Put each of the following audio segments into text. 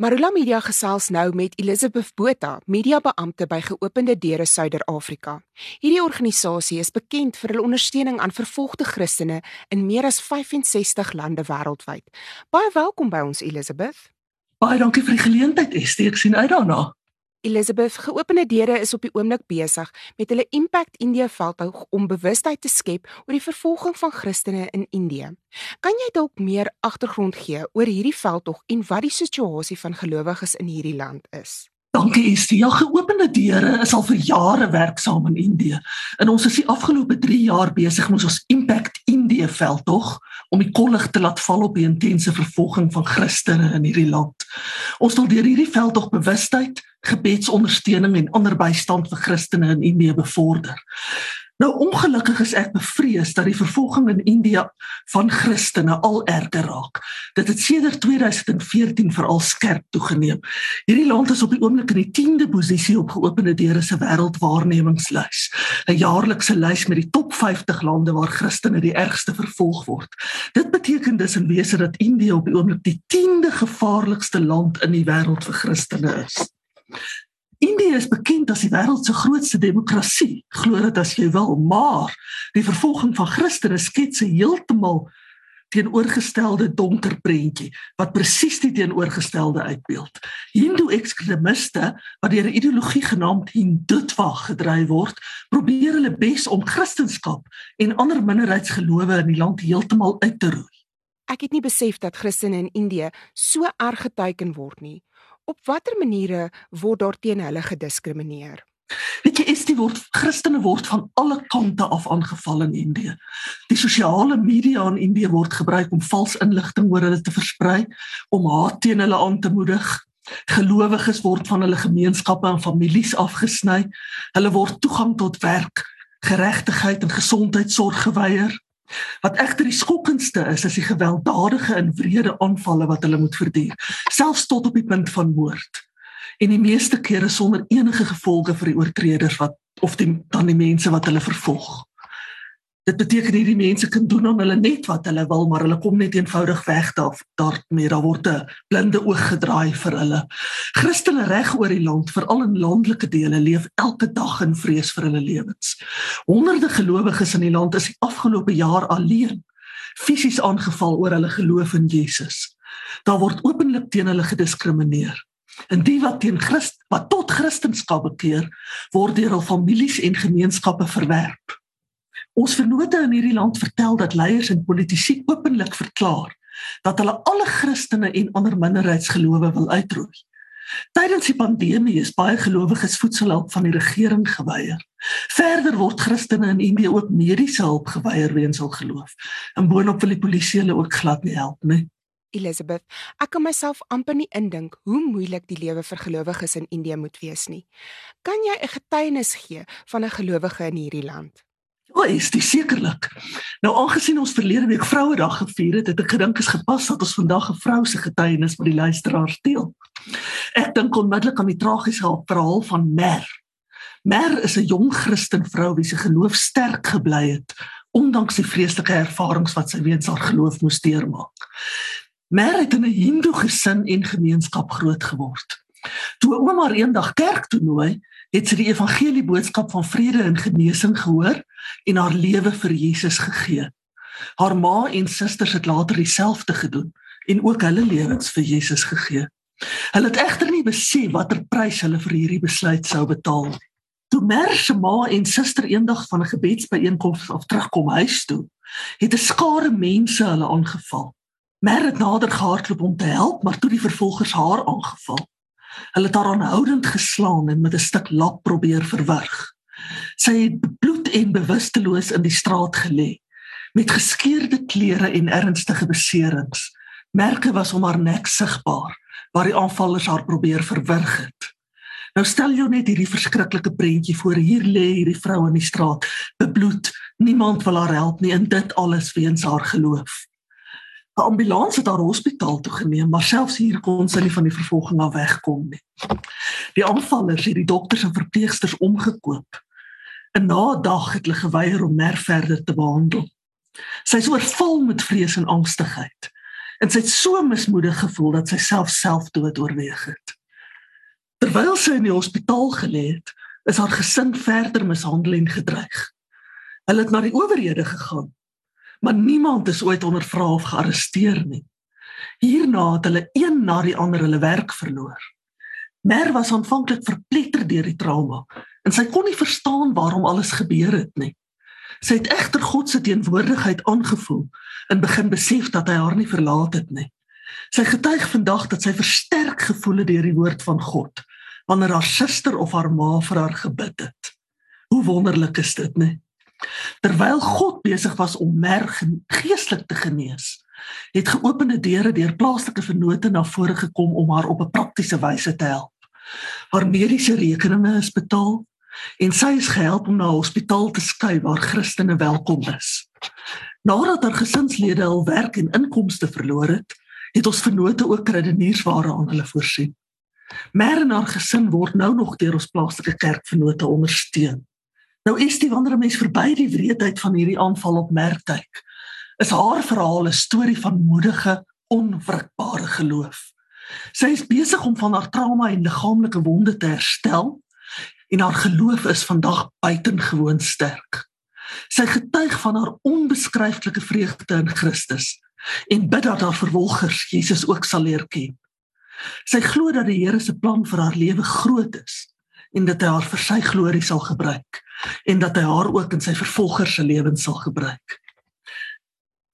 Marula Media gesels nou met Elizabeth Botha, mediabeampte by Geopende Deure Suider-Afrika. Hierdie organisasie is bekend vir hul ondersteuning aan vervolgde Christene in meer as 65 lande wêreldwyd. Baie welkom by ons Elizabeth. Baie dankie vir die geleentheid. Ek sien uit daarna. Elizabeth, geopende deure is op die oomblik besig met hulle Impact India veldtog om bewustheid te skep oor die vervolging van Christene in Indië. Kan jy dalk meer agtergrond gee oor hierdie veldtog en wat die situasie van gelowiges in hierdie land is? Dankie Estie. Ja, geopende deure is al vir jare werksaam in Indië. En ons is die afgelope 3 jaar besig met ons Impact Indië veldtog om die kollig te laat val op die intense vervolging van Christene in hierdie land. Ons wil deur hierdie veldtog bewustheid, gebedsondersteuning en ander bystand vir Christene in Indië bevorder. Nou ongelukkig is ek bevrees dat die vervolging in India van Christene al erger raak. Dit het sedert 2014 veral skerp toegeneem. Hierdie land is op die oomblik in die 10de posisie op geopende deure se wêreldwaarnemingslys, 'n jaarlikse lys met die top 50 lande waar Christene die ergste vervolg word. Dit beteken dus in wese dat India op die oomblik die 10de gevaarlikste land in die wêreld vir Christene is. Indië is bekend as die wêreld se grootste demokrasie, glo dit as jy wil, maar die vervolging van Christene skets 'n heeltemal teenoorgestelde donker prentjie wat presies die teenoorgestelde uitbeeld. Hindu ekstremiste wat deur 'n ideologie genaamd Hindutva gedryf word, probeer hulle bes om Christendom en ander minderheidsgelowe in die land heeltemal uit te roei. Ek het nie besef dat Christene in Indië so erg geteiken word nie. Op watter maniere word daar teen hulle gediskrimineer? Weet jy, is die woord Christene word van alle kante af aangeval in Indië. Die sosiale media in Indië word gebruik om vals inligting oor hulle te versprei, om haat teen hulle aan te moedig. Gelowiges word van hulle gemeenskappe en families afgesny. Hulle word toegang tot werk, geregtigheid en gesondheidsorg geweier. Wat egter die skokkendste is, is die gewelddadige en wrede aanvalle wat hulle moet verduur, selfs tot op die punt van moord. En die meeste kere sonder enige gevolge vir die oortreders wat of die dan die mense wat hulle vervolg. Dit beteken hierdie mense kan doen aan hulle net wat hulle wil, maar hulle kom net eenvoudig weg daar daarmee. Daar word blinde oog gedraai vir hulle. Christene reg oor die land, veral in landelike dele, leef elke dag in vrees vir hulle lewens. Honderde gelowiges in die land is die afgelope jaar alleen fisies aangeval oor hulle geloof in Jesus. Daar word openlik teen hulle gediskrimineer. En die wat teen Christ wat tot Christendom bekeer, word deur hul families en gemeenskappe verwerp. Ons vennote in hierdie land vertel dat leiers en politici openlik verklaar dat hulle alle Christene en ander minderheidsgelowe wil uitroei. Tydens die pandemie is baie gelowiges voedselhulp van die regering geweier. Verder word Christene in Indië ook mediese hulp geweier weens hul geloof. En boonop wil die polisie hulle ook glad nie help nie. Elizabeth, ek kan myself amper nie indink hoe moeilik die lewe vir gelowiges in Indië moet wees nie. Kan jy 'n getuienis gee van 'n gelowige in hierdie land? O, is dit sekerlik. Nou aangesien ons verlede week Vrouedag gevier het, het ek gedink is gepas dat ons vandag 'n vrou se getuienis met die luisteraars deel. Ek dink onmiddellik aan die tragiese verhaal van Mer. Mer is 'n jong Christen vrou wie se geloof sterk gebly het ondanks die vreeslike ervarings wat sy weens haar geloof moes deurmaak. Mer het in 'n Hindoe gesin en gemeenskap groot geword. Toe ouma haar eendag kerk toe nooi, het sy die evangelie boodskap van vrede en genesing gehoor en haar lewe vir Jesus gegee. Haar ma en susters het later dieselfde gedoen en ook hulle lewens vir Jesus gegee. Hulle het egter nie besef watter prys hulle vir hierdie besluit sou betaal nie. Toe Merse ma en suster eendag van 'n gebedsbyeenkoms af terugkom huis toe, het 'n skare mense hulle aangeval. Mer het nader gehardloop om te help, maar toe die vervolgers haar aangeval. Hulle het haar aanhoudend geslaan en met 'n stuk lap probeer verwrig. Sy het en bewusteloos in die straat gelê met geskeurde klere en ernstige beserings. Merke was om haar nek sigbaar waar die aanvallers haar probeer verwrig het. Nou stel jou net hierdie verskriklike prentjie voor. Hier lê hierdie vrou in die straat, bebloed. Niemand wil haar help nie en dit alles weens haar geloof. 'n ambulans het haar hospitaal toe geneem, maar selfs hier kon sy nie van die vervolging af wegkom nie. Die aanvallers het die dokters en verpleegsters omgekoop. En na 'n dag het hulle geweier om mer verder te behandel. Sy is oorval met vrees en angstigheid. en sy het so mismoedig gevoel dat sy self selfdood oorweeg het. Terwyl sy in die hospitaal gelê het, is haar gesin verder mishandel en gedreig. Hulle het na die owerhede gegaan, maar niemand is ooit ondervra of gearresteer nie. Hierna het hulle een na die ander hulle werk verloor. Mer was aanvanklik verpletter deur die trauma en sy kon nie verstaan waarom alles gebeur het nie. Sy het egter God se teenwoordigheid aangevoel en begin besef dat hy haar nie verlaat het nie. Sy getuig vandag dat sy versterk gevoel het deur die woord van God wanneer haar suster of haar ma vir haar gebid het. Hoe wonderlik is dit, nie? Terwyl God besig was om merg geestelik te genees, het geopende deure deur plaaslike vennote na vore gekom om haar op 'n praktiese wyse te help. Haar mediese rekeninge is betaal en sy is gehelp om na 'n hospitaal te skuif waar Christene welkom is. Nadat haar gesinslede hul werk en inkomste verloor het, het ons vennote ook redeniersware aan hulle voorsien. Maar en haar gesin word nou nog deur ons plaaslike kerkvennote ondersteun. Nou is dit wanneer 'n mens verby die wreedheid van hierdie aanval op Merktyk, is haar verhaal 'n storie van moedige, onwrikbare geloof. Sy is besig om van haar trauma en liggaamlike wonde te herstel en haar geloof is vandag buitengewoon sterk. Sy getuig van haar onbeskryflike vreugde in Christus en bid dat haar vervolgers Jesus ook sal leer ken. Sy glo dat die Here se plan vir haar lewe groot is en dat hy haar vir sy glorie sal gebruik en dat hy haar ook in sy vervolgers se lewens sal gebruik.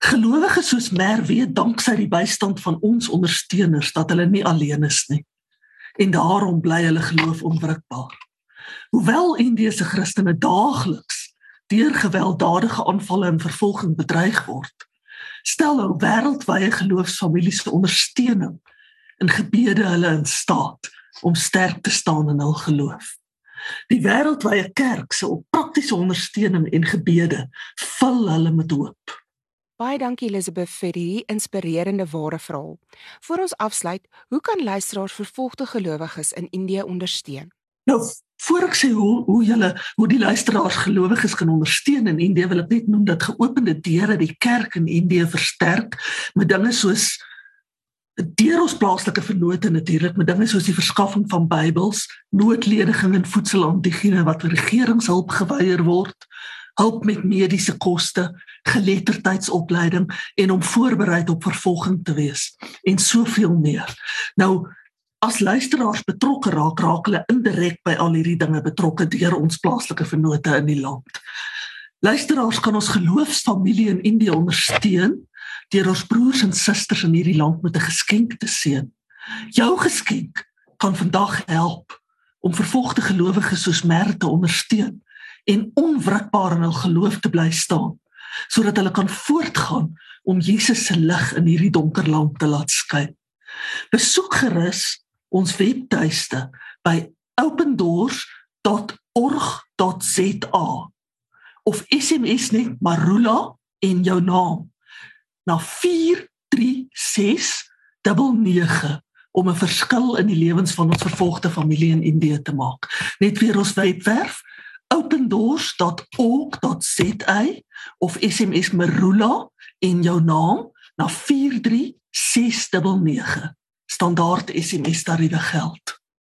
Gelowiges soos Mer weet danksy die bystand van ons ondersteuners dat hulle nie alleen is nie. En daarom bly hulle geloof onwrikbaar. Hoewel Indiese Christene daagliks deur gewelddadige aanvalle en vervolging bedreig word, stel hul wêreldwye geloofsfamilies se ondersteuning in gebede hulle in staat om sterk te staan in hul geloof. Die wêreldwye kerk se praktiese ondersteuning en gebede vul hulle met hoop. Baie dankie Elisabeth vir hierdie inspirerende ware verhaal. Voor ons afsluit, hoe kan luisteraars vervolgde gelowiges in Indië ondersteun? Nou, voor ek sê hoe hoe julle hoe die luisteraars gelowiges kan ondersteun in Indië, wil ek net noem dat geopende deure die kerk in Indië versterk met dinge soos deur ons plaaslike vennote natuurlik met dinge soos die verskaffing van Bybels, noodlediging en voedsel aan diegene wat regeringshulp geweier word, hulp met mediese koste, geletterdheidsopleiding en om voorberei op vervolging te wees en soveel meer. Nou as luisteraars betrokke raak, raak hulle indirek by al hierdie dinge betrokke deur ons plaaslike vennote in die land. Luisteraars kan ons geloofsfamilie in Indië ondersteun deur ons broers en susters in hierdie land met 'n geskenk te seën. Jou geskenk kan vandag help om vervolgde gelowiges soos Mer te ondersteun en onwrikbaar in hul geloof te bly staan sodat hulle kan voortgaan om Jesus se lig in hierdie donker land te laat skyn. Besoek gerus ons webtuiste by opendoors.org.za of SMS net Marula en jou naam na 43699 om 'n verskil in die lewens van ons vervolgde familie in Indië te maak. Net weer ons webwerf opendoors.org.za of SMS Marula en jou naam na 43699. Standaard SMS tariewe geld.